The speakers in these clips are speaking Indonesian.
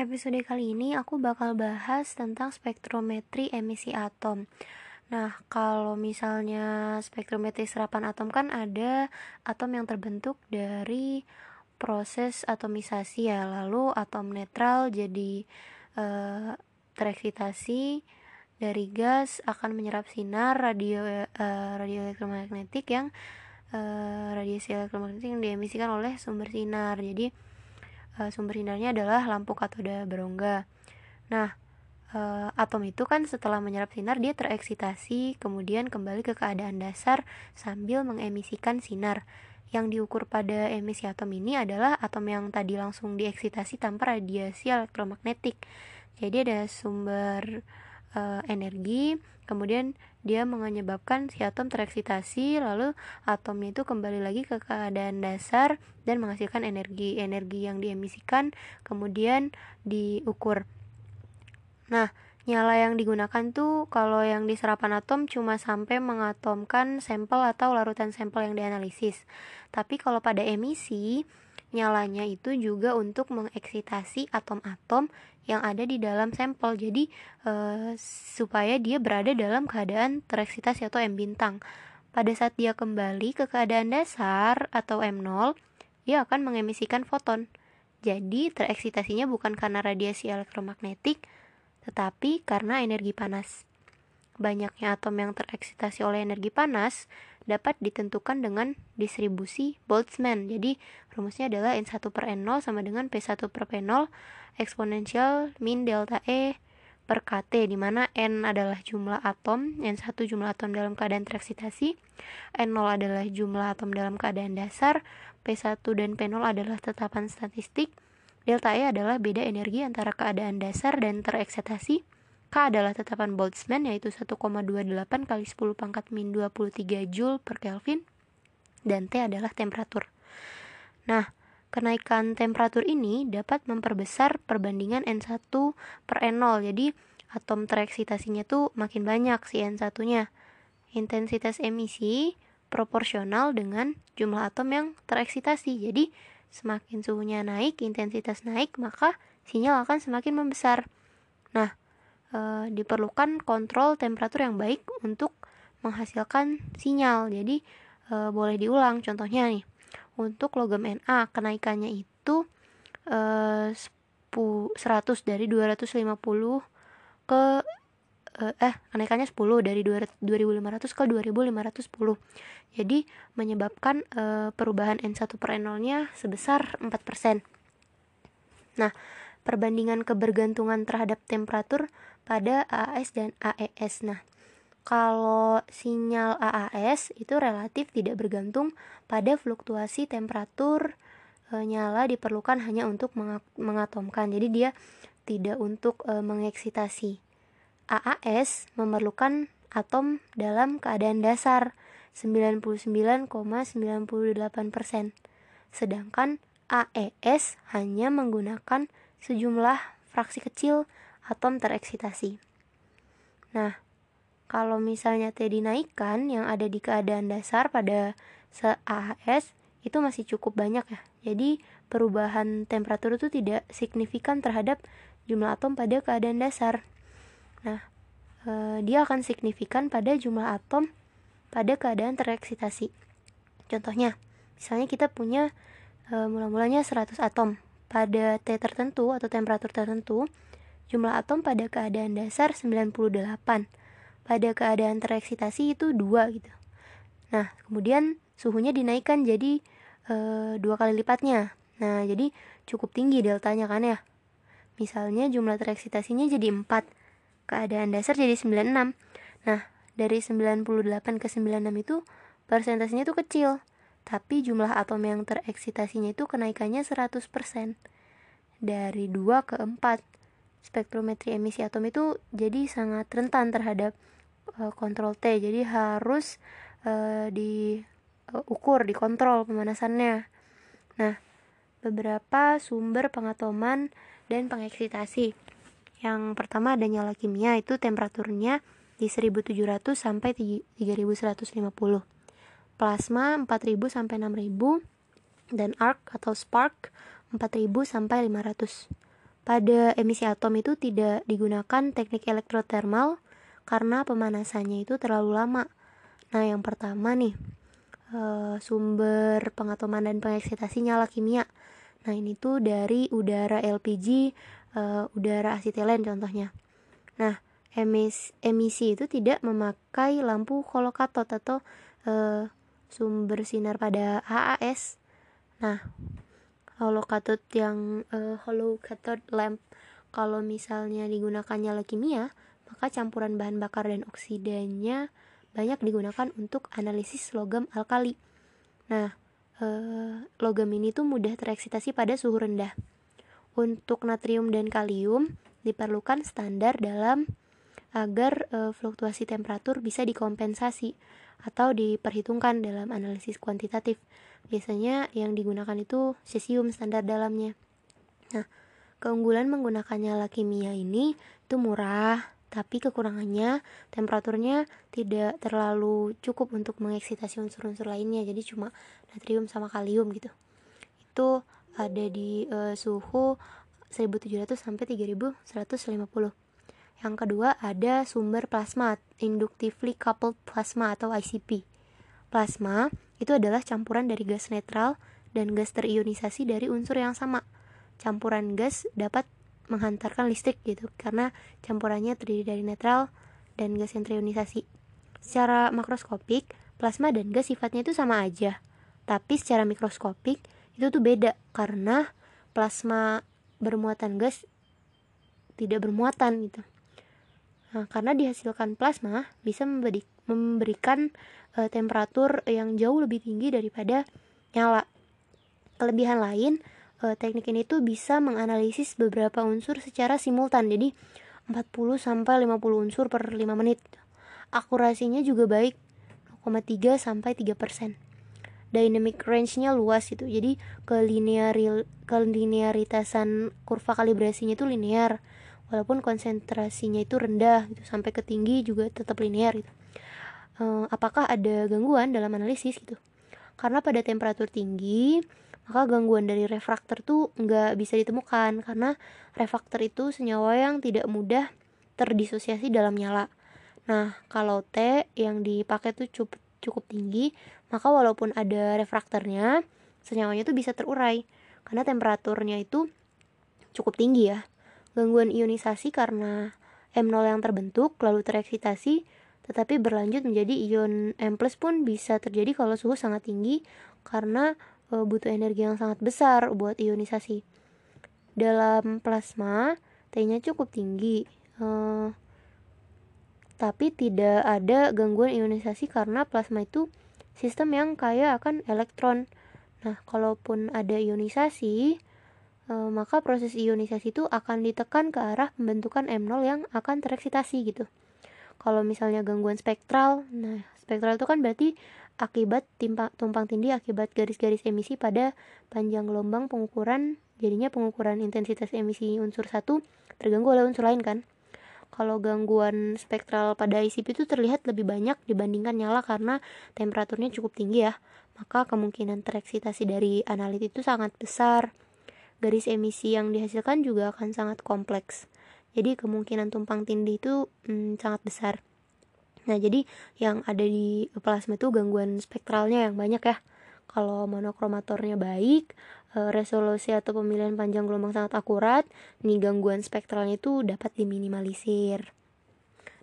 Episode kali ini aku bakal bahas tentang spektrometri emisi atom. Nah, kalau misalnya spektrometri serapan atom kan ada atom yang terbentuk dari proses atomisasi ya, lalu atom netral jadi uh, tereksitasi dari gas akan menyerap sinar radio uh, radio elektromagnetik yang uh, radiasi elektromagnetik yang diemisikan oleh sumber sinar. Jadi uh, sumber sinarnya adalah lampu katoda berongga. Nah, uh, atom itu kan setelah menyerap sinar dia tereksitasi, kemudian kembali ke keadaan dasar sambil mengemisikan sinar. Yang diukur pada emisi atom ini adalah atom yang tadi langsung dieksitasi tanpa radiasi elektromagnetik. Jadi ada sumber uh, energi, kemudian dia menyebabkan si atom tereksitasi, lalu atomnya itu kembali lagi ke keadaan dasar dan menghasilkan energi. Energi yang diemisikan kemudian diukur. Nah, nyala yang digunakan tuh kalau yang di serapan atom cuma sampai mengatomkan sampel atau larutan sampel yang dianalisis. Tapi kalau pada emisi, nyalanya itu juga untuk mengeksitasi atom-atom yang ada di dalam sampel. Jadi uh, supaya dia berada dalam keadaan tereksitasi atau M bintang. Pada saat dia kembali ke keadaan dasar atau M0, dia akan mengemisikan foton. Jadi tereksitasinya bukan karena radiasi elektromagnetik, tetapi karena energi panas. Banyaknya atom yang tereksitasi oleh energi panas dapat ditentukan dengan distribusi Boltzmann. Jadi rumusnya adalah N1 per N0 sama dengan P1 per P0 eksponensial min delta E per KT di mana N adalah jumlah atom, N1 jumlah atom dalam keadaan tereksitasi, N0 adalah jumlah atom dalam keadaan dasar, P1 dan P0 adalah tetapan statistik, delta E adalah beda energi antara keadaan dasar dan tereksitasi, K adalah tetapan Boltzmann yaitu 1,28 kali 10 pangkat min 23 Joule per Kelvin dan T adalah temperatur. Nah, kenaikan temperatur ini dapat memperbesar perbandingan N1 per N0. Jadi, atom tereksitasinya tuh makin banyak si N1-nya. Intensitas emisi proporsional dengan jumlah atom yang tereksitasi. Jadi, semakin suhunya naik, intensitas naik, maka sinyal akan semakin membesar. Nah, e, diperlukan kontrol temperatur yang baik untuk menghasilkan sinyal. Jadi e, boleh diulang contohnya nih. Untuk logam Na kenaikannya itu e, 100 dari 250 ke eh kenaikannya 10 dari 2500 ke 2510. Jadi menyebabkan e, perubahan N1 per N0-nya sebesar 4%. Nah, perbandingan kebergantungan terhadap temperatur pada AAS dan AES. Nah, kalau sinyal AAS itu relatif tidak bergantung pada fluktuasi temperatur e, nyala diperlukan hanya untuk mengatomkan. Jadi dia tidak untuk e, mengeksitasi. AAS memerlukan atom dalam keadaan dasar 99,98%. Sedangkan AES hanya menggunakan sejumlah fraksi kecil atom tereksitasi. Nah, kalau misalnya T dinaikkan yang ada di keadaan dasar pada AHS itu masih cukup banyak ya. Jadi perubahan temperatur itu tidak signifikan terhadap jumlah atom pada keadaan dasar. Nah, e, dia akan signifikan pada jumlah atom pada keadaan tereksitasi. Contohnya, misalnya kita punya e, mula-mulanya 100 atom pada T tertentu atau temperatur tertentu, Jumlah atom pada keadaan dasar 98. Pada keadaan tereksitasi itu 2 gitu. Nah, kemudian suhunya dinaikkan jadi e, dua kali lipatnya. Nah, jadi cukup tinggi deltanya kan ya. Misalnya jumlah tereksitasinya jadi 4. Keadaan dasar jadi 96. Nah, dari 98 ke 96 itu persentasenya itu kecil. Tapi jumlah atom yang tereksitasinya itu kenaikannya 100%. Dari 2 ke 4 spektrometri emisi atom itu jadi sangat rentan terhadap uh, kontrol T. Jadi harus uh, diukur, uh, dikontrol pemanasannya. Nah, beberapa sumber pengatoman dan pengeksitasi. Yang pertama ada nyala kimia itu temperaturnya di 1700 sampai 3150. Plasma 4000 sampai 6000 dan arc atau spark 4000 sampai 500 pada emisi atom itu tidak digunakan teknik elektrotermal karena pemanasannya itu terlalu lama. Nah, yang pertama nih, uh, sumber pengatoman dan pengeksitasi nyala kimia. Nah, ini tuh dari udara LPG, eh, udara asetilen contohnya. Nah, emis, emisi itu tidak memakai lampu kolokatot atau uh, sumber sinar pada HAS. Nah, hollow cathode yang uh, hollow cathode lamp kalau misalnya digunakan nyala maka campuran bahan bakar dan oksidanya banyak digunakan untuk analisis logam alkali. Nah, eh, logam ini tuh mudah tereksitasi pada suhu rendah. Untuk natrium dan kalium diperlukan standar dalam agar eh, fluktuasi temperatur bisa dikompensasi atau diperhitungkan dalam analisis kuantitatif. Biasanya yang digunakan itu cesium standar dalamnya. Nah, keunggulan menggunakan nyala kimia ini itu murah, tapi kekurangannya temperaturnya tidak terlalu cukup untuk mengeksitasi unsur-unsur lainnya jadi cuma natrium sama kalium gitu itu ada di uh, suhu 1700 sampai 3150 yang kedua ada sumber plasma inductively coupled plasma atau ICP plasma itu adalah campuran dari gas netral dan gas terionisasi dari unsur yang sama campuran gas dapat menghantarkan listrik gitu karena campurannya terdiri dari netral dan gas yang terionisasi. Secara makroskopik, plasma dan gas sifatnya itu sama aja. Tapi secara mikroskopik itu tuh beda karena plasma bermuatan gas tidak bermuatan gitu. Nah, karena dihasilkan plasma bisa memberi, memberikan e, temperatur yang jauh lebih tinggi daripada nyala. Kelebihan lain uh, teknik ini tuh bisa menganalisis beberapa unsur secara simultan. Jadi 40 sampai 50 unsur per 5 menit. Akurasinya juga baik 0,3 sampai 3%. Dynamic range-nya luas itu. Jadi kelinearil kelinearitasan kurva kalibrasinya itu linear walaupun konsentrasinya itu rendah gitu sampai ke tinggi juga tetap linear gitu. Uh, apakah ada gangguan dalam analisis gitu? Karena pada temperatur tinggi maka gangguan dari refraktor tuh nggak bisa ditemukan karena refraktor itu senyawa yang tidak mudah terdisosiasi dalam nyala. Nah, kalau T yang dipakai tuh cukup cukup tinggi, maka walaupun ada refraktornya, senyawanya tuh bisa terurai karena temperaturnya itu cukup tinggi ya. Gangguan ionisasi karena M0 yang terbentuk lalu tereksitasi tetapi berlanjut menjadi ion M+ pun bisa terjadi kalau suhu sangat tinggi karena uh, butuh energi yang sangat besar buat ionisasi. Dalam plasma, T-nya cukup tinggi, uh, tapi tidak ada gangguan ionisasi karena plasma itu sistem yang kaya akan elektron. Nah, kalaupun ada ionisasi, uh, maka proses ionisasi itu akan ditekan ke arah pembentukan M0 yang akan tereksitasi gitu. Kalau misalnya gangguan spektral, nah spektral itu kan berarti akibat timpang, tumpang tindih akibat garis-garis emisi pada panjang gelombang pengukuran jadinya pengukuran intensitas emisi unsur satu terganggu oleh unsur lain kan. Kalau gangguan spektral pada ICP itu terlihat lebih banyak dibandingkan nyala karena temperaturnya cukup tinggi ya. Maka kemungkinan tereksitasi dari analit itu sangat besar garis emisi yang dihasilkan juga akan sangat kompleks jadi kemungkinan tumpang tindih itu hmm, sangat besar Nah, jadi yang ada di plasma itu gangguan spektralnya yang banyak ya. Kalau monokromatornya baik, eh, resolusi atau pemilihan panjang gelombang sangat akurat, nih gangguan spektralnya itu dapat diminimalisir.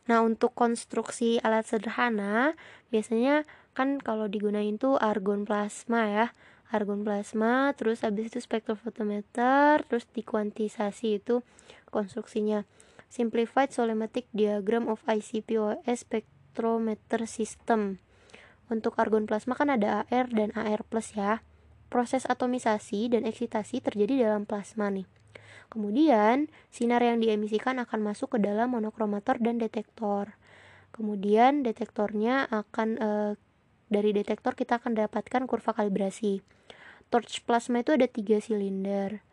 Nah, untuk konstruksi alat sederhana, biasanya kan kalau digunain tuh argon plasma ya. Argon plasma, terus habis itu spektrofotometer, terus dikuantisasi itu konstruksinya. Simplified Solematic Diagram of ICPOS Spectrometer System. Untuk argon plasma kan ada AR dan AR plus ya. Proses atomisasi dan eksitasi terjadi dalam plasma nih. Kemudian, sinar yang diemisikan akan masuk ke dalam monokromator dan detektor. Kemudian, detektornya akan e, dari detektor kita akan dapatkan kurva kalibrasi. Torch plasma itu ada tiga silinder.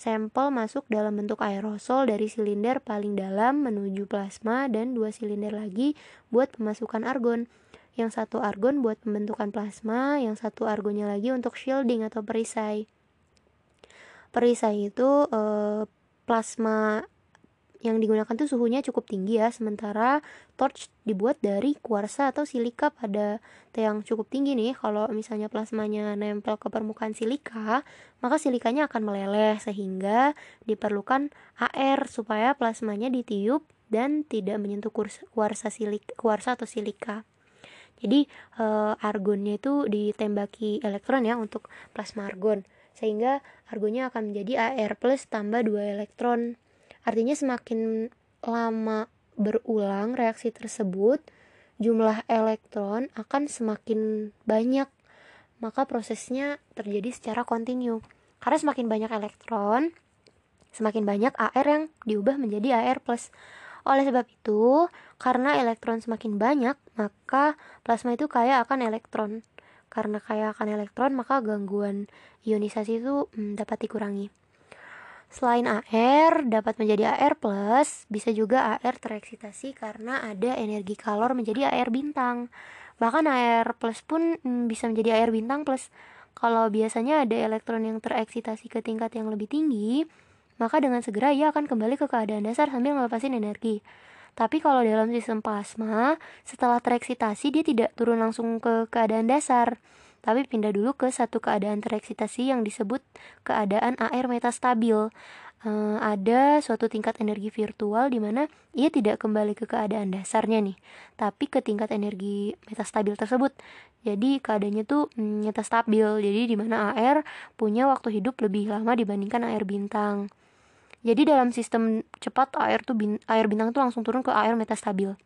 Sampel masuk dalam bentuk aerosol dari silinder paling dalam menuju plasma dan dua silinder lagi buat pemasukan argon. Yang satu argon buat pembentukan plasma, yang satu argonnya lagi untuk shielding atau perisai. Perisai itu e, plasma yang digunakan tuh suhunya cukup tinggi ya sementara torch dibuat dari kuarsa atau silika pada yang cukup tinggi nih. Kalau misalnya plasmanya nempel ke permukaan silika maka silikanya akan meleleh sehingga diperlukan air supaya plasmanya ditiup dan tidak menyentuh kuarsa silik kuarsa atau silika. Jadi e, argonnya itu ditembaki elektron ya untuk plasma argon sehingga argonnya akan menjadi AR plus tambah dua elektron Artinya semakin lama berulang reaksi tersebut, jumlah elektron akan semakin banyak. Maka prosesnya terjadi secara kontinu. Karena semakin banyak elektron, semakin banyak AR yang diubah menjadi AR+. Oleh sebab itu, karena elektron semakin banyak, maka plasma itu kaya akan elektron. Karena kaya akan elektron, maka gangguan ionisasi itu hmm, dapat dikurangi. Selain AR dapat menjadi AR+, bisa juga AR tereksitasi karena ada energi kalor menjadi AR bintang. Bahkan AR plus pun mm, bisa menjadi AR bintang plus. Kalau biasanya ada elektron yang tereksitasi ke tingkat yang lebih tinggi, maka dengan segera ia akan kembali ke keadaan dasar sambil melepasin energi. Tapi kalau dalam sistem plasma, setelah tereksitasi dia tidak turun langsung ke keadaan dasar tapi pindah dulu ke satu keadaan tereksitasi yang disebut keadaan AR metastabil. Uh, ada suatu tingkat energi virtual di mana ia tidak kembali ke keadaan dasarnya nih, tapi ke tingkat energi metastabil tersebut. Jadi keadaannya tuh mm, metastabil. Jadi di mana AR punya waktu hidup lebih lama dibandingkan AR bintang. Jadi dalam sistem cepat AR tuh bin, air bintang tuh langsung turun ke AR metastabil.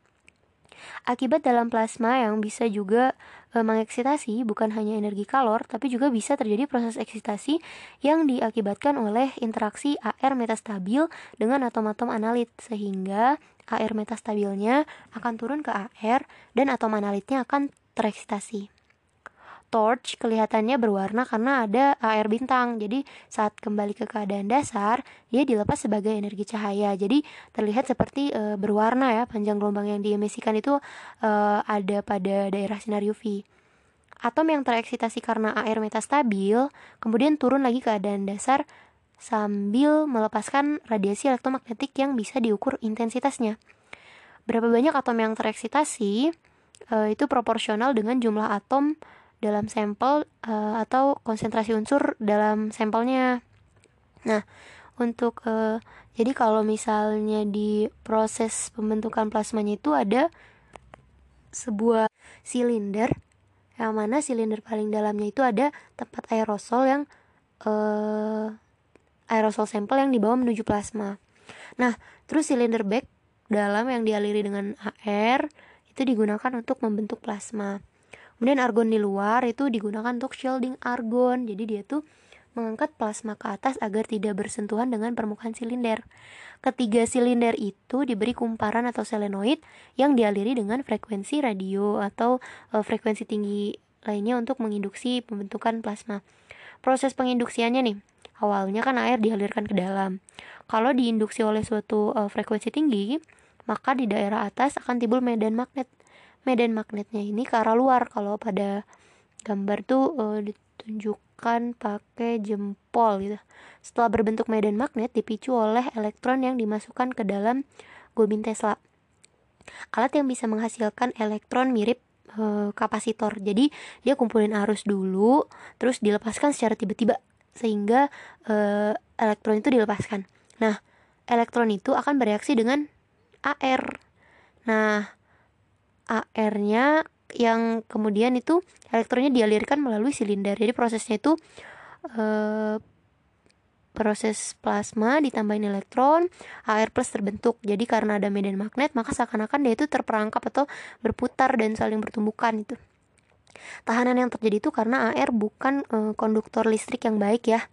Akibat dalam plasma yang bisa juga e, mengeksitasi bukan hanya energi kalor, tapi juga bisa terjadi proses eksitasi yang diakibatkan oleh interaksi AR metastabil dengan atom-atom analit sehingga AR metastabilnya akan turun ke AR dan atom analitnya akan tereksitasi torch kelihatannya berwarna karena ada air bintang. Jadi saat kembali ke keadaan dasar, dia dilepas sebagai energi cahaya. Jadi terlihat seperti e, berwarna ya, panjang gelombang yang diemisikan itu e, ada pada daerah sinar UV. Atom yang tereksitasi karena air metastabil kemudian turun lagi ke keadaan dasar sambil melepaskan radiasi elektromagnetik yang bisa diukur intensitasnya. Berapa banyak atom yang tereksitasi itu proporsional dengan jumlah atom dalam sampel uh, atau konsentrasi unsur dalam sampelnya. Nah, untuk uh, jadi kalau misalnya di proses pembentukan plasmanya itu ada sebuah silinder yang mana silinder paling dalamnya itu ada tempat aerosol yang uh, aerosol sampel yang dibawa menuju plasma. Nah, terus silinder bag dalam yang dialiri dengan air itu digunakan untuk membentuk plasma. Kemudian argon di luar itu digunakan untuk shielding argon. Jadi dia tuh mengangkat plasma ke atas agar tidak bersentuhan dengan permukaan silinder. Ketiga silinder itu diberi kumparan atau selenoid yang dialiri dengan frekuensi radio atau e, frekuensi tinggi lainnya untuk menginduksi pembentukan plasma. Proses penginduksiannya nih, awalnya kan air dialirkan ke dalam. Kalau diinduksi oleh suatu e, frekuensi tinggi, maka di daerah atas akan timbul medan magnet medan magnetnya ini ke arah luar kalau pada gambar tuh uh, ditunjukkan pakai jempol gitu. Setelah berbentuk medan magnet dipicu oleh elektron yang dimasukkan ke dalam gobin Tesla. Alat yang bisa menghasilkan elektron mirip uh, kapasitor. Jadi dia kumpulin arus dulu, terus dilepaskan secara tiba-tiba sehingga uh, elektron itu dilepaskan. Nah, elektron itu akan bereaksi dengan AR. Nah, AR-nya yang kemudian itu elektronnya dialirkan melalui silinder. Jadi prosesnya itu e, proses plasma ditambahin elektron, AR plus terbentuk. Jadi karena ada medan magnet, maka seakan-akan dia itu terperangkap atau berputar dan saling bertumbukan itu. Tahanan yang terjadi itu karena AR bukan e, konduktor listrik yang baik ya.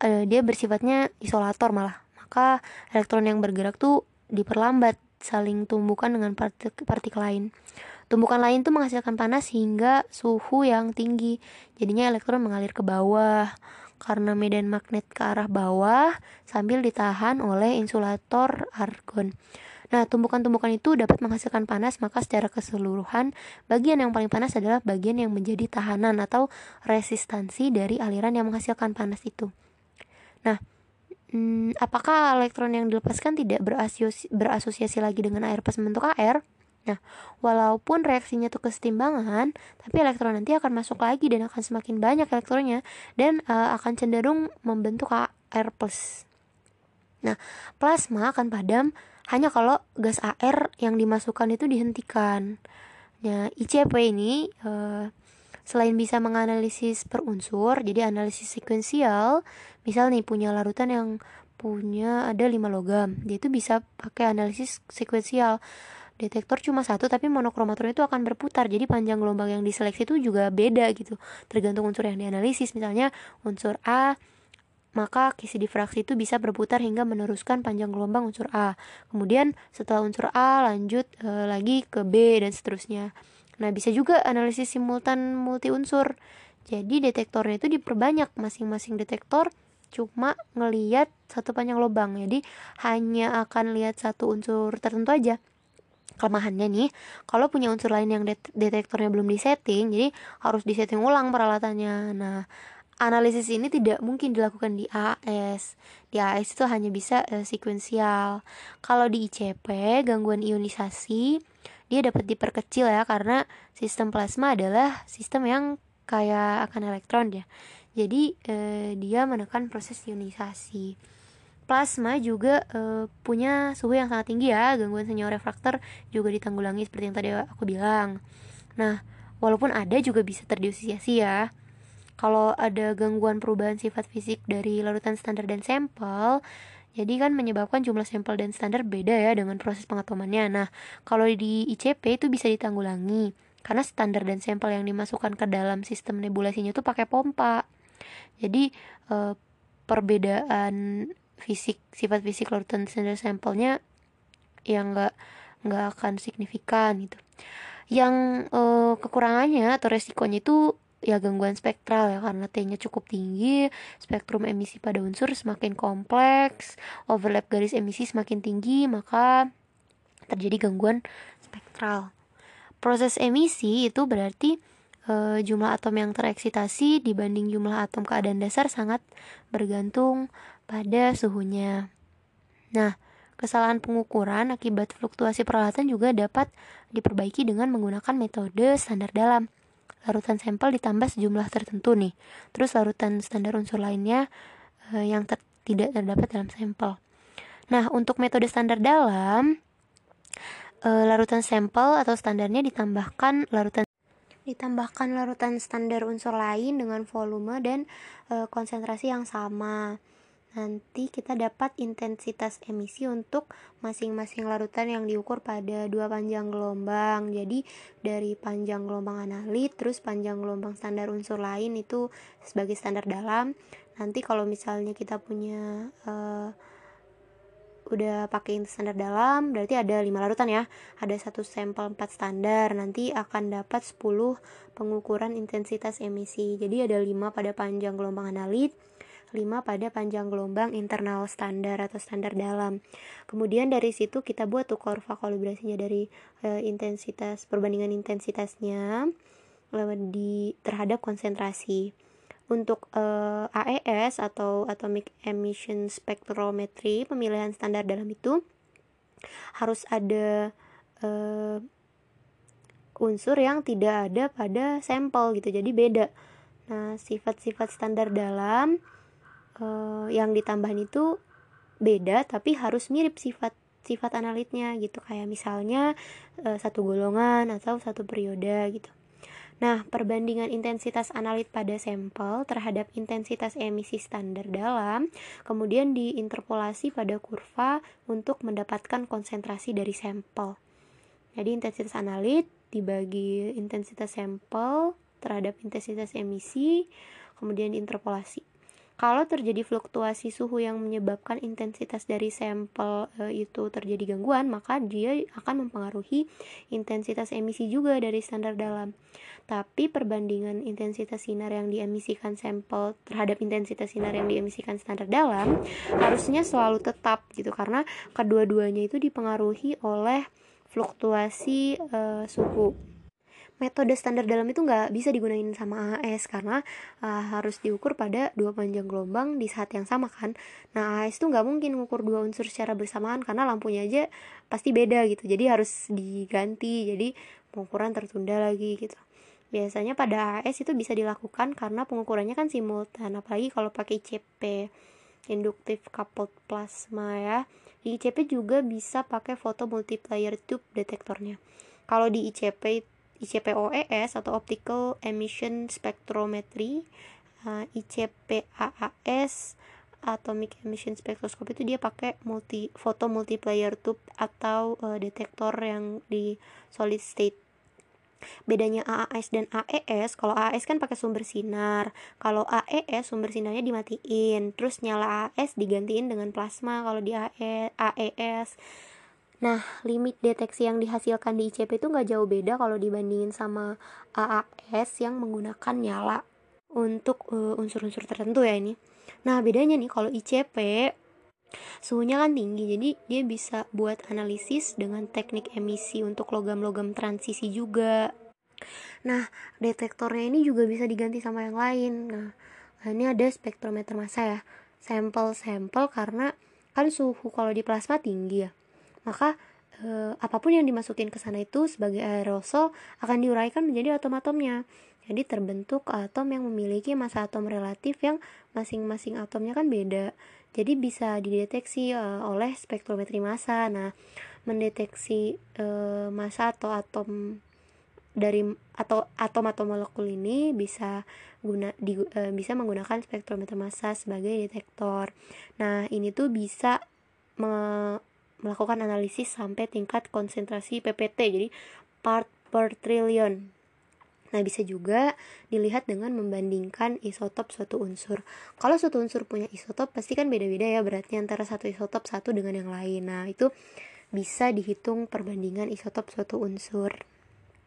E, dia bersifatnya isolator malah. Maka elektron yang bergerak tuh diperlambat saling tumbukan dengan partikel, partikel lain. Tumbukan lain itu menghasilkan panas hingga suhu yang tinggi. Jadinya elektron mengalir ke bawah karena medan magnet ke arah bawah sambil ditahan oleh insulator argon. Nah, tumbukan-tumbukan itu dapat menghasilkan panas, maka secara keseluruhan bagian yang paling panas adalah bagian yang menjadi tahanan atau resistansi dari aliran yang menghasilkan panas itu. Nah, hmm, apakah elektron yang dilepaskan tidak berasosiasi, berasosiasi lagi dengan air pas membentuk air? Nah, walaupun reaksinya itu kesetimbangan, tapi elektron nanti akan masuk lagi dan akan semakin banyak elektronnya dan uh, akan cenderung membentuk plus. Nah, plasma akan padam hanya kalau gas air yang dimasukkan itu dihentikan. Nah, ICP ini uh, selain bisa menganalisis per unsur, jadi analisis sekuensial, misal nih punya larutan yang punya ada 5 logam, dia itu bisa pakai analisis sekuensial. Detektor cuma satu tapi monokromatron itu akan berputar jadi panjang gelombang yang diseleksi itu juga beda gitu tergantung unsur yang dianalisis. Misalnya unsur A maka kisi difraksi itu bisa berputar hingga meneruskan panjang gelombang unsur A. Kemudian setelah unsur A lanjut e, lagi ke B dan seterusnya nah bisa juga analisis simultan multi unsur jadi detektornya itu diperbanyak. Masing-masing detektor cuma ngeliat satu panjang lubang. Jadi hanya akan lihat satu unsur tertentu aja. Kelemahannya nih kalau punya unsur lain yang det detektornya belum disetting jadi harus disetting ulang peralatannya. Nah analisis ini tidak mungkin dilakukan di AS di AS itu hanya bisa uh, sekuensial kalau di ICP gangguan ionisasi dia dapat diperkecil ya karena sistem plasma adalah sistem yang kayak akan elektron ya jadi uh, dia menekan proses ionisasi. Plasma juga e, punya suhu yang sangat tinggi ya gangguan senyawa refraktor juga ditanggulangi seperti yang tadi aku bilang. Nah walaupun ada juga bisa terdisosiasi ya. Kalau ada gangguan perubahan sifat fisik dari larutan standar dan sampel jadi kan menyebabkan jumlah sampel dan standar beda ya dengan proses pengatomannya. Nah kalau di ICP itu bisa ditanggulangi karena standar dan sampel yang dimasukkan ke dalam sistem nebulasinya itu pakai pompa. Jadi e, perbedaan fisik sifat fisik larutan standar sampelnya yang nggak nggak akan signifikan gitu. Yang uh, kekurangannya atau resikonya itu ya gangguan spektral ya karena T-nya cukup tinggi, spektrum emisi pada unsur semakin kompleks, overlap garis emisi semakin tinggi, maka terjadi gangguan spektral. Proses emisi itu berarti e, jumlah atom yang tereksitasi dibanding jumlah atom keadaan dasar sangat bergantung pada suhunya. Nah, kesalahan pengukuran akibat fluktuasi peralatan juga dapat diperbaiki dengan menggunakan metode standar dalam. Larutan sampel ditambah sejumlah tertentu nih. Terus larutan standar unsur lainnya eh, yang ter tidak terdapat dalam sampel. Nah, untuk metode standar dalam eh, larutan sampel atau standarnya ditambahkan larutan ditambahkan larutan standar unsur lain dengan volume dan e, konsentrasi yang sama nanti kita dapat intensitas emisi untuk masing-masing larutan yang diukur pada dua panjang gelombang. Jadi dari panjang gelombang analit terus panjang gelombang standar unsur lain itu sebagai standar dalam. Nanti kalau misalnya kita punya uh, udah pakai standar dalam berarti ada lima larutan ya. Ada satu sampel empat standar nanti akan dapat 10 pengukuran intensitas emisi. Jadi ada lima pada panjang gelombang analit 5 pada panjang gelombang internal standar atau standar dalam. Kemudian dari situ kita buat tuh kurva kalibrasinya dari e, intensitas perbandingan intensitasnya di terhadap konsentrasi. Untuk e, AES atau Atomic Emission Spectrometry pemilihan standar dalam itu harus ada e, unsur yang tidak ada pada sampel gitu. Jadi beda. Nah, sifat-sifat standar dalam uh, yang ditambahin itu beda tapi harus mirip sifat sifat analitnya gitu kayak misalnya uh, satu golongan atau satu periode gitu. Nah, perbandingan intensitas analit pada sampel terhadap intensitas emisi standar dalam kemudian diinterpolasi pada kurva untuk mendapatkan konsentrasi dari sampel. Jadi intensitas analit dibagi intensitas sampel terhadap intensitas emisi kemudian diinterpolasi. Kalau terjadi fluktuasi suhu yang menyebabkan intensitas dari sampel e, itu terjadi gangguan, maka dia akan mempengaruhi intensitas emisi juga dari standar dalam. Tapi perbandingan intensitas sinar yang diemisikan sampel terhadap intensitas sinar yang diemisikan standar dalam harusnya selalu tetap gitu karena kedua-duanya itu dipengaruhi oleh fluktuasi e, suhu. Metode standar dalam itu nggak bisa digunain sama AAS karena uh, harus diukur pada dua panjang gelombang di saat yang sama kan. Nah AAS tuh nggak mungkin mengukur dua unsur secara bersamaan karena lampunya aja pasti beda gitu. Jadi harus diganti jadi pengukuran tertunda lagi gitu. Biasanya pada AAS itu bisa dilakukan karena pengukurannya kan simultan apalagi kalau pakai ICP induktif coupled plasma ya. Di ICP juga bisa pakai foto multiplier tube detektornya. Kalau di ICP ICP-OES atau Optical Emission Spectrometry uh, ICP-AAS Atomic Emission Spectroscopy itu dia pakai multi foto multiplier tube atau uh, detektor yang di solid state. Bedanya AAS dan AES kalau AAS kan pakai sumber sinar kalau AES sumber sinarnya dimatiin terus nyala AES digantiin dengan plasma kalau di AES Nah, limit deteksi yang dihasilkan di ICP itu nggak jauh beda kalau dibandingin sama AAS yang menggunakan nyala untuk uh, unsur-unsur tertentu ya ini. Nah, bedanya nih kalau ICP suhunya kan tinggi, jadi dia bisa buat analisis dengan teknik emisi untuk logam-logam transisi juga. Nah, detektornya ini juga bisa diganti sama yang lain. Nah, ini ada spektrometer massa ya. Sampel-sampel karena kan suhu kalau di plasma tinggi ya maka eh, apa pun yang dimasukin ke sana itu sebagai aerosol akan diuraikan menjadi atom-atomnya. Jadi terbentuk atom yang memiliki massa atom relatif yang masing-masing atomnya kan beda. Jadi bisa dideteksi uh, oleh spektrometri massa. Nah, mendeteksi uh, massa atau atom dari atau atom atau molekul ini bisa guna di, uh, bisa menggunakan spektrometer massa sebagai detektor. Nah, ini tuh bisa me, melakukan analisis sampai tingkat konsentrasi PPT jadi part per trillion Nah, bisa juga dilihat dengan membandingkan isotop suatu unsur. Kalau suatu unsur punya isotop, pasti kan beda-beda ya beratnya antara satu isotop satu dengan yang lain. Nah, itu bisa dihitung perbandingan isotop suatu unsur.